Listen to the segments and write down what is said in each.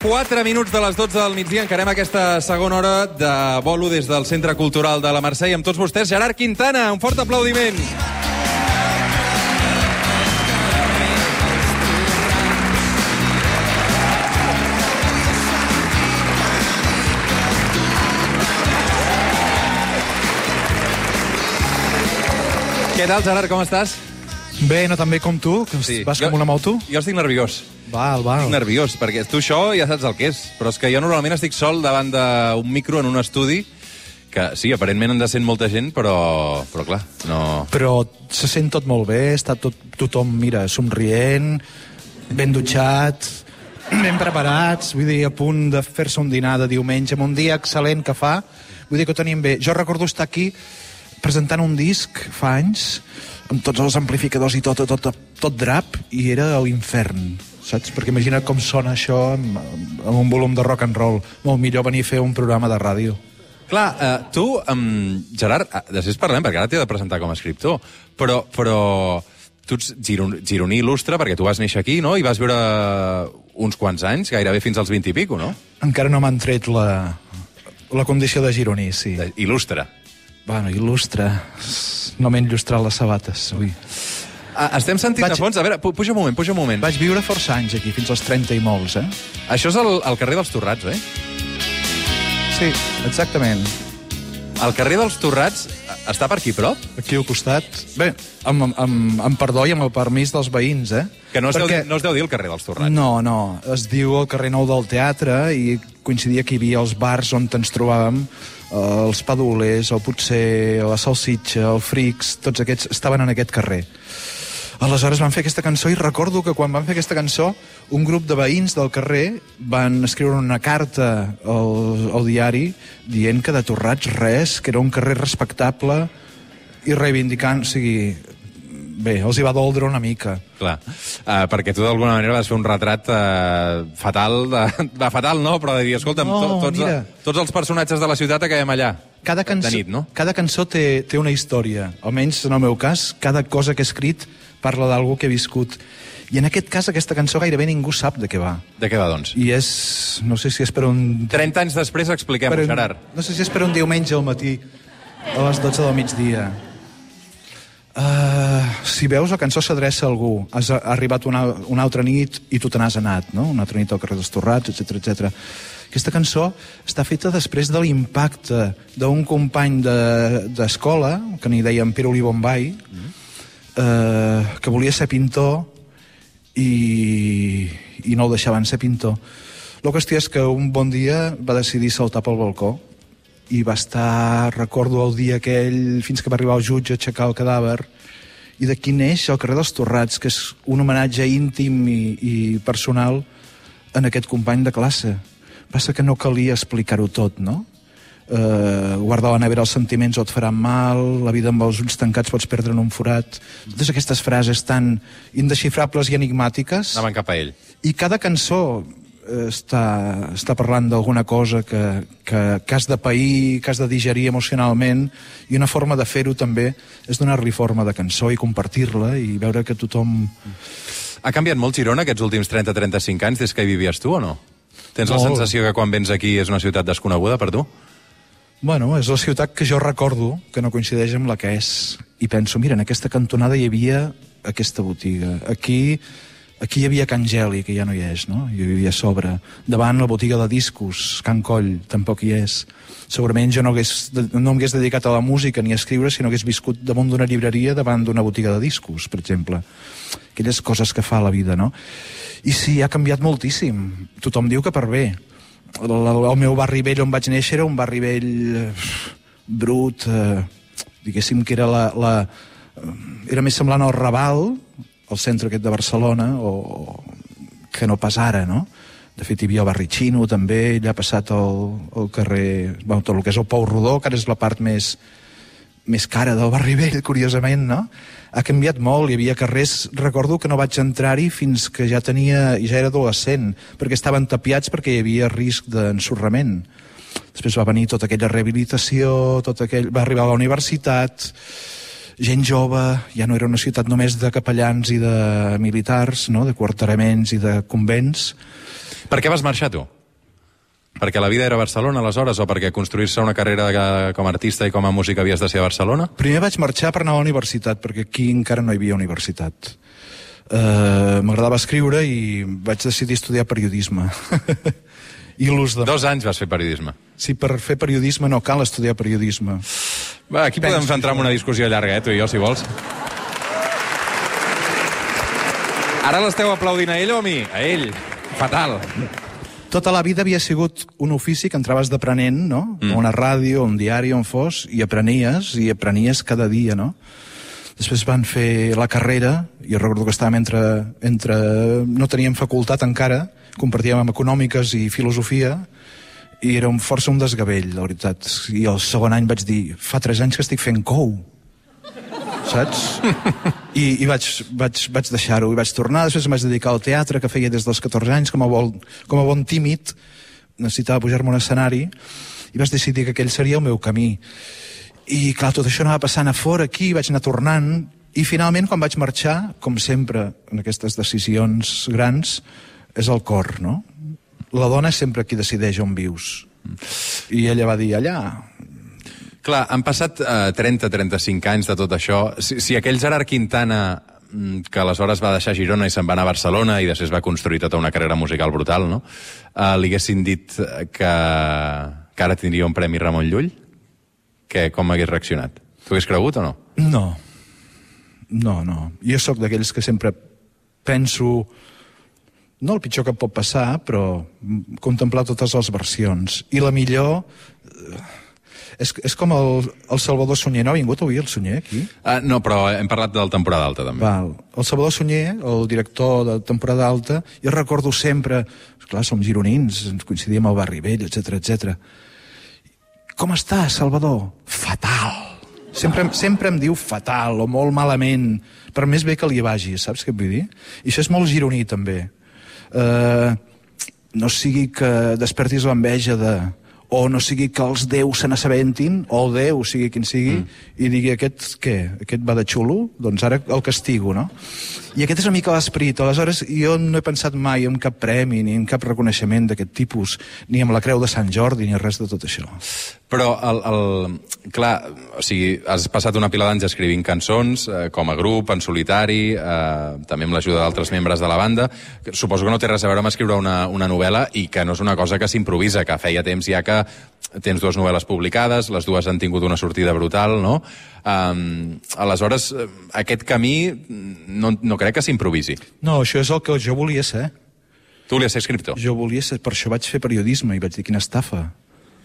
4 minuts de les 12 del migdia encarem aquesta segona hora de bolo des del Centre Cultural de la Mercè i amb tots vostès Gerard Quintana, un fort aplaudiment. Què tal, Gerard, com estàs? Bé, no tan bé com tu, que sí. vas com una moto. Jo estic nerviós. Val, val. Estic nerviós, perquè tu això ja saps el que és. Però és que jo normalment estic sol davant d'un micro en un estudi que sí, aparentment en de sent molta gent, però, però clar, no... Però se sent tot molt bé, està tot, tothom, mira, somrient, ben dutxat, ben preparats, vull dir, a punt de fer-se un dinar de diumenge, amb un dia excel·lent que fa, vull dir que ho tenim bé. Jo recordo estar aquí presentant un disc fa anys, amb tots els amplificadors i tot, tot, tot, tot drap, i era a l'infern, saps? Perquè imagina com sona això amb, amb un volum de rock and roll. Molt millor venir a fer un programa de ràdio. Clar, eh, tu, um, Gerard, eh, després parlem, perquè ara t'he de presentar com a escriptor, però, però tu ets giron, gironí il·lustre, perquè tu vas néixer aquí, no?, i vas viure uns quants anys, gairebé fins als 20 i pico, no? Encara no m'han tret la, la condició de gironí, sí. De, il·lustre. Bueno, il·lustre. No m'he il·lustrat les sabates, ui. Ah, estem sentint Vaig- de fons... A veure, pu- puja un moment, puja un moment. Vaig viure força anys aquí, fins als 30 i molts, eh? Això és el, el carrer dels Torrats, eh? Sí, exactament. El carrer dels Torrats està per aquí prop? Aquí al costat. Bé, amb, amb, amb, perdó i amb el permís dels veïns, eh? Que no es, Perquè... deu, no es deu dir el carrer dels Torrats. No, no, es diu el carrer Nou del Teatre i coincidia que hi havia els bars on ens trobàvem, eh, els padulers, el potser, la salsitxa, el frics, tots aquests estaven en aquest carrer. Aleshores van fer aquesta cançó i recordo que quan van fer aquesta cançó un grup de veïns del carrer van escriure una carta al, al diari dient que de Torrats res, que era un carrer respectable i reivindicant, o sigui, bé, els hi va doldre una mica. Clar, uh, perquè tu d'alguna manera vas fer un retrat uh, fatal, de, de fatal no, però de dir, escolta'm, No, to, tots, mira. tots els personatges de la ciutat acabem allà. cada cançó, De nit, no? cada cançó té, té una història. Almenys, en el meu cas, cada cosa que he escrit parla d'algú que he viscut. I en aquest cas, aquesta cançó gairebé ningú sap de què va. De què va, doncs? I és... no sé si és per un... 30 anys després expliquem-ho, un Gerard. no sé si és per un diumenge al matí, a les 12 del migdia. Uh, si veus, la cançó s'adreça a algú. Has ha arribat una, una altra nit i tu te n'has anat, no? Una altra nit al carrer dels Torrats, etc etc. Aquesta cançó està feta després de l'impacte d'un company de- d'escola, de, que n'hi deien Piruli Bombay, mm. Uh, que volia ser pintor i, i no el deixaven ser pintor. La qüestió és que un bon dia va decidir saltar pel balcó i va estar, recordo el dia aquell, fins que va arribar el jutge a aixecar el cadàver, i d'aquí neix el carrer dels Torrats, que és un homenatge íntim i, i personal en aquest company de classe. Passa que no calia explicar-ho tot, no? Uh, guardar la nevera els sentiments o et faran mal, la vida amb els ulls tancats pots perdre en un forat. Totes aquestes frases tan indesxifrables i enigmàtiques. Anaven cap a ell. I cada cançó eh, està, està parlant d'alguna cosa que, que, que has de pair, que has de digerir emocionalment, i una forma de fer-ho també és donar-li forma de cançó i compartir-la i veure que tothom... Ha canviat molt Girona aquests últims 30-35 anys des que hi vivies tu o no? Tens la Molt. sensació que quan vens aquí és una ciutat desconeguda per tu? Bueno, és la ciutat que jo recordo, que no coincideix amb la que és. I penso, mira, en aquesta cantonada hi havia aquesta botiga. Aquí, aquí hi havia Can Geli, que ja no hi és, no? Hi vivia a sobre. Davant la botiga de discos, Can Coll, tampoc hi és. Segurament jo no, hagués, no em hagués dedicat a la música ni a escriure si no hagués viscut damunt d'una llibreria davant d'una botiga de discos, per exemple. Aquelles coses que fa la vida, no? I sí, ha canviat moltíssim. Tothom diu que per bé el, el, meu barri vell on vaig néixer era un barri vell eh, brut, eh, diguéssim que era la, la, eh, era més semblant al Raval, al centre aquest de Barcelona, o, o que no pas ara, no? De fet, hi havia el barri xino, també, allà ha passat el, el carrer... Bueno, tot el que és el Pou Rodó, que ara és la part més, més cara del barri vell, curiosament, no? Ha canviat molt, hi havia carrers, recordo que no vaig entrar-hi fins que ja tenia, ja era adolescent, perquè estaven tapiats perquè hi havia risc d'ensorrament. Després va venir tota aquella rehabilitació, tot aquell... va arribar a la universitat, gent jove, ja no era una ciutat només de capellans i de militars, no? de quarteraments i de convents. Per què vas marxar, tu? Perquè la vida era a Barcelona, aleshores, o perquè construir-se una carrera com a artista i com a músic havies de ser a Barcelona? Primer vaig marxar per anar a la universitat, perquè aquí encara no hi havia universitat. Uh, M'agradava escriure i vaig decidir estudiar periodisme. I l'ús de... Dos anys vas fer periodisme. Sí, per fer periodisme no cal estudiar periodisme. Va, aquí podem Penso entrar en una discussió llarga, eh, tu i jo, si vols. Ara l'esteu aplaudint a ell o a mi? A ell. Fatal. Tota la vida havia sigut un ofici que entraves d'aprenent, no? Mm. A una ràdio, a un diari, on fos, i aprenies, i aprenies cada dia, no? Després van fer la carrera, i recordo que estàvem entre... entre no teníem facultat encara, compartíem amb econòmiques i filosofia, i era un, força un desgavell, la veritat. I el segon any vaig dir, fa tres anys que estic fent cou. Saps? I, i vaig, vaig, vaig deixar-ho, i vaig tornar, després em vaig dedicar al teatre, que feia des dels 14 anys, com a, bon, com a bon tímid, necessitava pujar-me un escenari, i vaig decidir que aquell seria el meu camí. I, clar, tot això anava passant a fora aquí, vaig anar tornant, i finalment, quan vaig marxar, com sempre, en aquestes decisions grans, és el cor, no? La dona és sempre qui decideix on vius. I ella va dir, allà, Clar, han passat eh, 30-35 anys de tot això. Si, si aquell Gerard Quintana mm, que aleshores va deixar Girona i se'n va anar a Barcelona i després va construir tota una carrera musical brutal, no? Uh, li haguessin dit eh, que, que ara tindria un Premi Ramon Llull? Que, com hagués reaccionat? T'ho hagués cregut o no? No. No, no. Jo sóc d'aquells que sempre penso no el pitjor que pot passar, però contemplar totes les versions. I la millor... eh, És, és com el, el Salvador Sunyer. No ha vingut avui el Sunyer, aquí? Uh, no, però hem parlat del temporada alta, també. Val. El Salvador Sunyer, el director de temporada alta, jo recordo sempre, clar, som gironins, ens coincidíem al barri vell, etc etc. Com està, Salvador? Fatal. Sempre, sempre em diu fatal o molt malament, per més bé que li vagi, saps què vull dir? I això és molt gironí, també. Uh, no sigui que despertis l'enveja de o no sigui que els déus se n'assabentin, o el déu, sigui quin sigui, mm. i digui, aquest què? Aquest va de xulo? Doncs ara el castigo, no? I aquest és una mica l'esperit. Aleshores, jo no he pensat mai en cap premi, ni en cap reconeixement d'aquest tipus, ni amb la Creu de Sant Jordi, ni res de tot això. Però, el, el, clar, o sigui, has passat una pila d'anys escrivint cançons, eh, com a grup, en solitari, eh, també amb l'ajuda d'altres membres de la banda. Suposo que no té res a veure amb escriure una, una novel·la i que no és una cosa que s'improvisa, que feia temps ja que tens dues novel·les publicades, les dues han tingut una sortida brutal, no? Um, aleshores, eh, aquest camí no, no crec que s'improvisi. No, això és el que jo volia ser. Tu volies ser escriptor? Jo volia ser, per això vaig fer periodisme i vaig dir, quina estafa,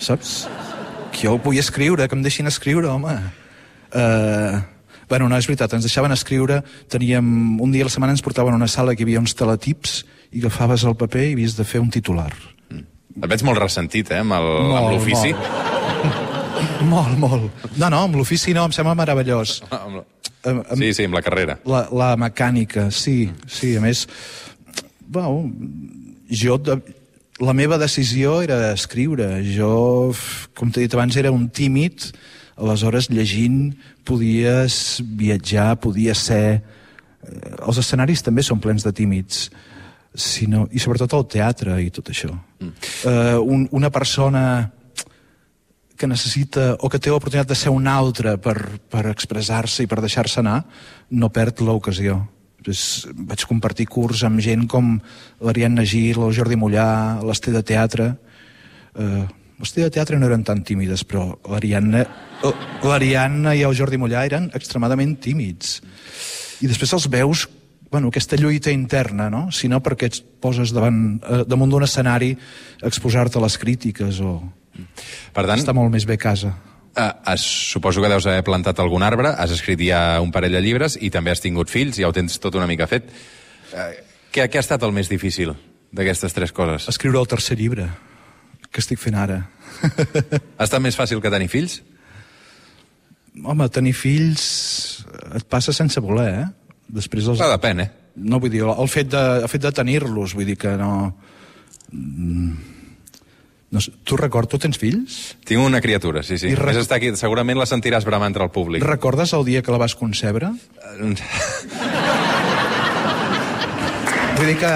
saps? Que jo vull escriure, que em deixin escriure, home. Uh, bueno, no, és veritat, ens deixaven escriure, teníem, un dia a la setmana ens portaven a una sala que hi havia uns teletips i agafaves el paper i havies de fer un titular. Et veig molt ressentit, eh, amb amb l'ofici. Molt, molt. No, no, amb l'ofici no, em sembla meravellós. Amb la- Em- em- Sí, sí, amb la carrera. La, la mecànica, sí, sí, a més, bueno, jo, la meva decisió era escriure. Jo, com t'he dit abans, era un tímid, aleshores llegint podies viatjar, podies ser... eh, Els escenaris també són plens de tímids, sinó, i sobretot el teatre i tot això. Mm. Uh, un, una persona que necessita o que té l'oportunitat de ser un altre per, per expressar-se i per deixar-se anar, no perd l'ocasió. Pues, vaig compartir curs amb gent com l'Ariadna Gil, el Jordi Mollà, l'Esté de Teatre. Uh, L'Esté de Teatre no eren tan tímides, però l'Ariadna l'Ariadna i el Jordi Mollà eren extremadament tímids. I després els veus bueno, aquesta lluita interna, no? Si no perquè et poses davant, eh, damunt d'un escenari a exposar-te a les crítiques o... Per tant, Està molt més bé a casa. Eh, has, suposo que deus haver plantat algun arbre, has escrit ja un parell de llibres i també has tingut fills, ja ho tens tot una mica fet. Eh, què, què ha estat el més difícil d'aquestes tres coses? Escriure el tercer llibre, que estic fent ara. Ha estat més fàcil que tenir fills? Home, tenir fills et passa sense voler, eh? Després els... Clar, depèn, eh? No, vull dir, el fet de, el fet de tenir-los, vull dir que no... Mm, no sé, tu records, tu tens fills? Tinc una criatura, sí, sí. I re- Més està aquí, segurament la sentiràs bramar entre el públic. Recordes el dia que la vas concebre? Vull dir que,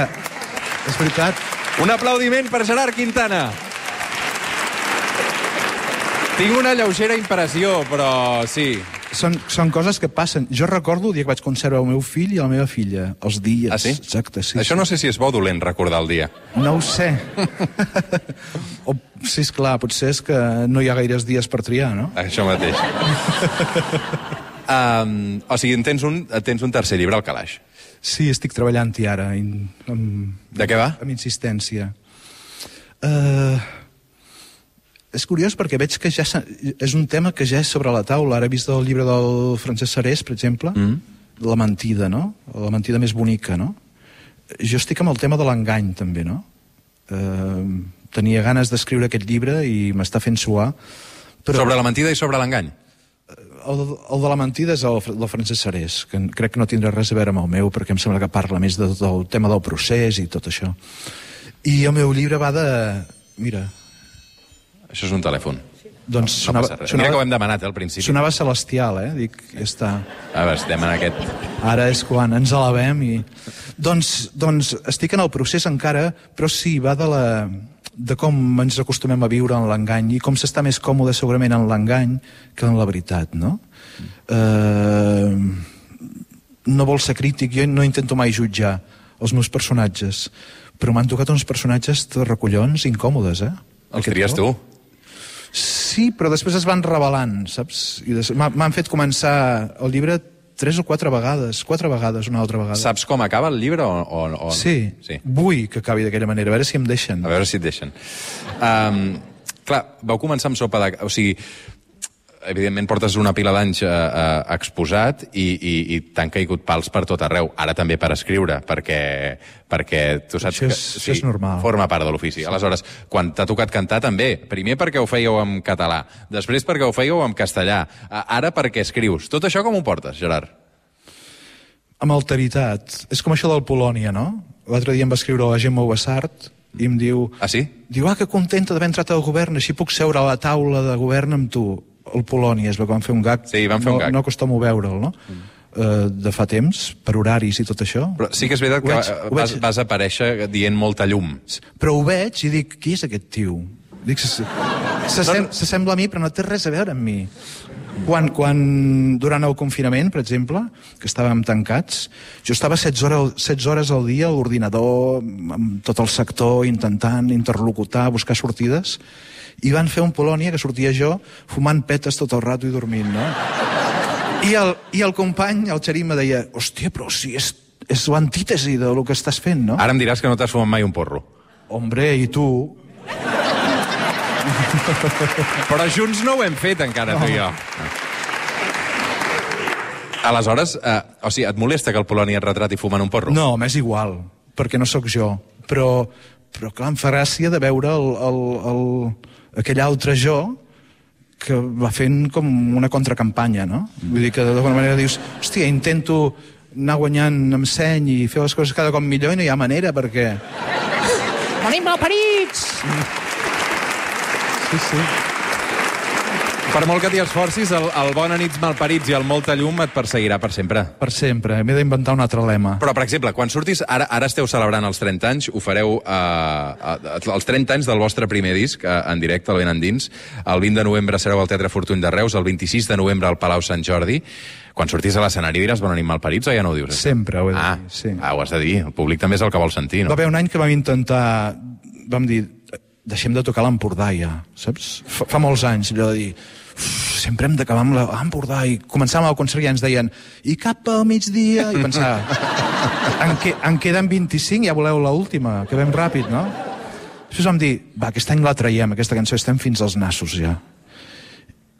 és veritat, Un aplaudiment per Gerard Quintana. Tinc una lleugera impressió, però sí. Són, són coses que passen. Jo recordo el dia que vaig conservar el meu fill i la meva filla, els dies. Ah, sí? Exacte, sí. Això no sé si és bo o dolent recordar el dia. No ho sé. o, sí, és clar, potser és que no hi ha gaires dies per triar, no? Això mateix. um, o sigui, en tens un, tens un tercer llibre al calaix. Sí, estic treballant-hi ara, in, amb, De què va? amb insistència. Uh, és curiós perquè veig que ja és un tema que ja és sobre la taula. Ara he vist el llibre del Francesc Sarés, per exemple, mm. La mentida, no? La mentida més bonica, no? Jo estic amb el tema de l'engany, també, no? Uh, tenia ganes d'escriure aquest llibre i m'està fent suar. Però... Sobre la mentida i sobre l'engany. El, el de la mentida és el, del Francesc Sarés, que crec que no tindrà res a veure amb el meu, perquè em sembla que parla més de, del tema del procés i tot això. I el meu llibre va de... Mira, Això és un telèfon. doncs No sonava, passa res. Mira que ho hem demanat, eh, al principi. sonava celestial, eh? Dic, ja està. A veure, estem en aquest... Ara és quan ens alabem i... Doncs, doncs estic en el procés encara, però sí, va de la de com ens acostumem a viure en l'engany i com s'està més còmode segurament en l'engany que en la veritat, no? Eh, no vol ser crític, jo no intento mai jutjar els meus personatges, però m'han tocat uns personatges de recollons incòmodes, eh? Els tries tu. Sí, però després es van revelant, saps? I des- m'ha- M'han fet començar el llibre tres o quatre vegades, quatre vegades una altra vegada. Saps com acaba el llibre o, o, o... Sí, sí. vull que acabi d'aquella manera, a veure si em deixen. A veure si et deixen. Um, clar, vau començar amb sopa de... O sigui, evidentment portes una pila d'anys uh, uh, exposat i, i, i t'han caigut pals per tot arreu. Ara també per escriure, perquè, perquè tu saps Això és- que això és normal. forma part de l'ofici. Aleshores, quan t'ha tocat cantar també, primer perquè ho fèieu en català, després perquè ho fèieu en castellà, ara perquè escrius. Tot això com ho portes, Gerard? Amb alteritat. És com això del Polònia, no? L'altre dia em va escriure la Gemma Obassart i em diu... Ah, sí? Diu, ah, que contenta d'haver entrat al govern, així puc seure a la taula de govern amb tu. El Polònia, el que van fer un gag. Sí, van fer no, un gag. No acostumo a veure'l, no? Mm. Uh, de fa temps, per horaris i tot això. Però sí que és veritat que veig- eh, vas, vas aparèixer dient molta llum. Però ho veig i dic, qui és aquest tio? Dic, s'assembla se, a mi, però no té res a veure amb mi. Quan, quan, durant el confinament, per exemple, que estàvem tancats, jo estava 16 hores, 16 hores al dia a l'ordinador, amb tot el sector, intentant interlocutar, buscar sortides, i van fer un Polònia que sortia jo fumant petes tot el rato i dormint, no? I el, i el company, el Xerim, me deia, hòstia, però si és, és l'antítesi de lo que estàs fent, no? Ara em diràs que no t'has fumat mai un porro. Hombre, i tu? Però junts no ho hem fet encara, tu i jo. Aleshores, eh, o sigui, et molesta que el Polònia et retrati fumant un porro? No, m'és igual, perquè no sóc jo. Però, però clar, em fa gràcia de veure el, el, el, aquell altre jo que va fent com una contracampanya, no? Vull dir que d'alguna manera dius, hòstia, intento anar guanyant amb seny i fer les coses cada cop millor i no hi ha manera perquè... Venim malparits! Sí, sí. Per molt que t'hi esforcis, el, el Bona nits malparits i el molta llum et perseguirà per sempre. Per sempre. M'he d'inventar un altre lema. Però, per exemple, quan surtis... Ara, ara esteu celebrant els 30 anys, ho fareu eh, eh, els 30 anys del vostre primer disc, eh, en directe, al Ben Endins. El 20 de novembre sereu al Teatre Fortuny de Reus, el 26 de novembre al Palau Sant Jordi. Quan sortis a l'escenari diràs Bona nit malparits o ja no ho dius? això? Sempre ho he de Ah, dir, sí. ah, ho has de dir. El públic també és el que vol sentir, no? Va haver un any que vam intentar... Vam dir, deixem de tocar l'Empordà ja, saps? Fa, fa molts anys, allò de dir... "Uf, Sempre hem d'acabar amb l'Empordà i començàvem el concert i ens deien i cap al migdia i pensava en, que, en queden 25 ja voleu la última que vam ràpid, no? Després vam dir, va, aquest any la traiem aquesta cançó, estem fins als nassos ja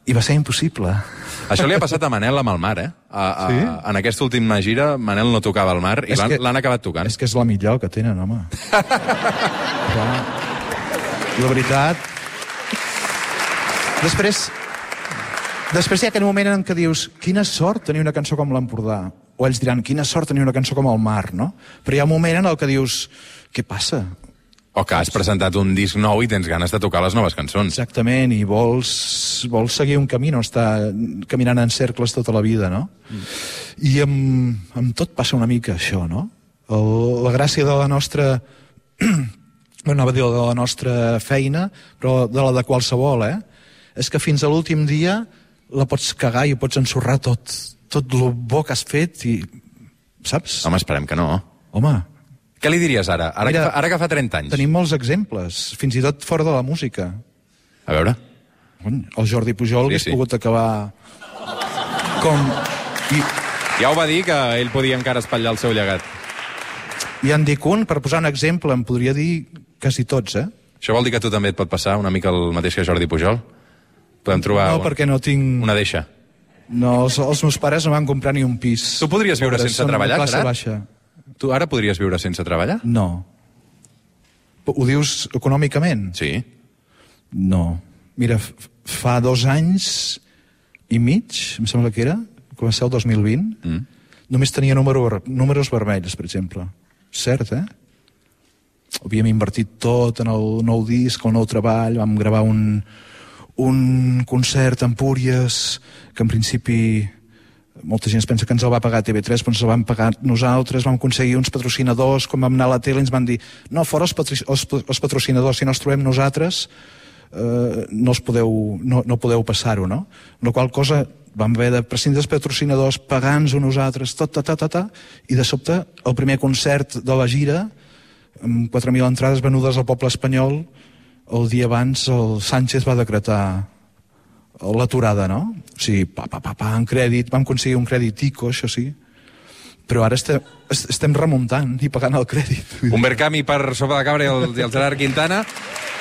i va ser impossible Això li ha passat a Manel amb el mar, eh? A, a, Sí? En aquesta última gira, Manel no tocava el mar i És l'han que- l'han acabat tocant. És que és la millor que tenen, home. Clar. La veritat... Després... Després hi ha aquell moment en què dius quina sort tenir una cançó com l'Empordà. O ells diran, quina sort tenir una cançó com el mar, no? Però hi ha un moment en el que dius, què passa? O que has presentat un disc nou i tens ganes de tocar les noves cançons. Exactament, i vols, vols seguir un camí, no estar caminant en cercles tota la vida, no? Mm. I amb, amb tot passa una mica això, no? El, la gràcia de la nostra no anava a dir de la nostra feina, però de la de qualsevol, eh? És que fins a l'últim dia la pots cagar i pots ensorrar tot, tot el bo que has fet i... Saps? Home, esperem que no. Home, Què li diries ara? Ara, Mira, que, fa, ara que fa 30 anys. tenim molts exemples, fins i tot fora de la música. A veure. El Jordi Pujol Sí, sí, hagués sí. pogut acabar com... I, Ja ho va dir que ell podia encara espatllar el seu llegat. I en dic un, per posar un exemple, em podria dir quasi tots, eh? Això vol dir que a tu també et pot passar una mica el mateix que Jordi Pujol? Podem trobar No, perquè no tinc... una deixa. No, els, els meus pares no van comprar ni un pis. Tu podries viure Pobres, sense treballar, Gerard? baixa. Tu ara podries viure sense treballar? No. Ho dius econòmicament? Sí. No. Mira, fa dos anys i mig, em sembla que era, que va ser el 2020, mm. només tenia número, números vermells, per exemple. Cert, eh? Havíem invertit tot en el nou disc, el nou treball, vam gravar un, un concert a Empúries, que en principi molta gent es pensa que ens el va pagar TV3, però ens el vam pagar nosaltres, vam aconseguir uns patrocinadors, quan vam anar a la tele ens van dir no, fora els, patri els, els patrocinadors, si no els trobem nosaltres eh, no, els podeu, no, no podeu passar-ho, no? La qual cosa vam haver de prescindir dels patrocinadors, pagant-nos nosaltres, tot, tot, tot, tot, tot, i de sobte el primer concert de la gira, amb 4.000 entrades venudes al poble espanyol, el dia abans el Sánchez va decretar l'aturada, no? O sigui, pa, pa, pa, pa, en crèdit, vam aconseguir un crèdit ICO, això sí, però ara estem, est- estem remuntant i pagant el crèdit. Un Berkami per Sopa de Cabra i el, i el Gerard Quintana.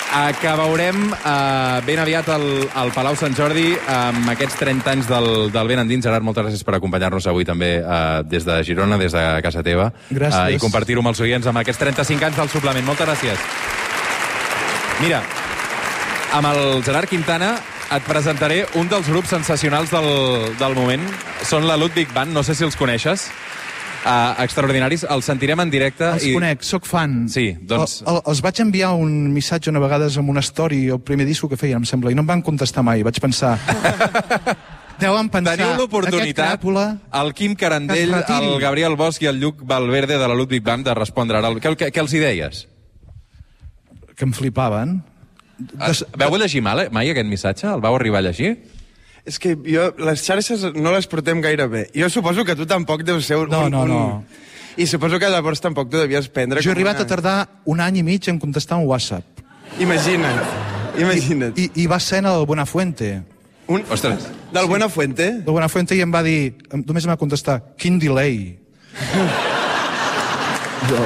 Eh, que veurem eh, ben aviat al, al Palau Sant Jordi amb aquests 30 anys del, del Ben Endins. Gerard, moltes gràcies per acompanyar-nos avui també eh, des de Girona, des de casa teva. Gràcies. Eh, I compartir-ho amb els oients amb aquests 35 anys del suplement. Moltes gràcies. Mira, amb el Gerard Quintana et presentaré un dels grups sensacionals del, del moment. Són la Ludwig Band, no sé si els coneixes. Uh, extraordinaris, els sentirem en directe. Els conec, sóc fan. Sí, doncs- El, el, els vaig enviar un missatge una vegada amb una story, el primer disco que feien, em sembla, i no em van contestar mai. Vaig pensar... Deuen pensar... Teniu l'oportunitat, cràpula... el Quim Carandell, el Gabriel Bosch i el Lluc Valverde de la Ludwig Band de respondre ara. Què, què, què els hi deies? Que em flipaven. Des, Vau llegir mal, eh, mai aquest missatge? El vau arribar a llegir? És que jo, les xarxes no les portem gaire bé. Jo suposo que tu tampoc deus ser un... No, un, no, un... no. I suposo que llavors tampoc tu devies prendre... Jo he arribat una... a tardar un any i mig en contestar un WhatsApp. Imagina't, imagina't. I, i va ser en el Buenafuente. Un... Ostres. Del Buenafuente? El Buenafuente i em va dir, només em va contestar, quin delay. jo,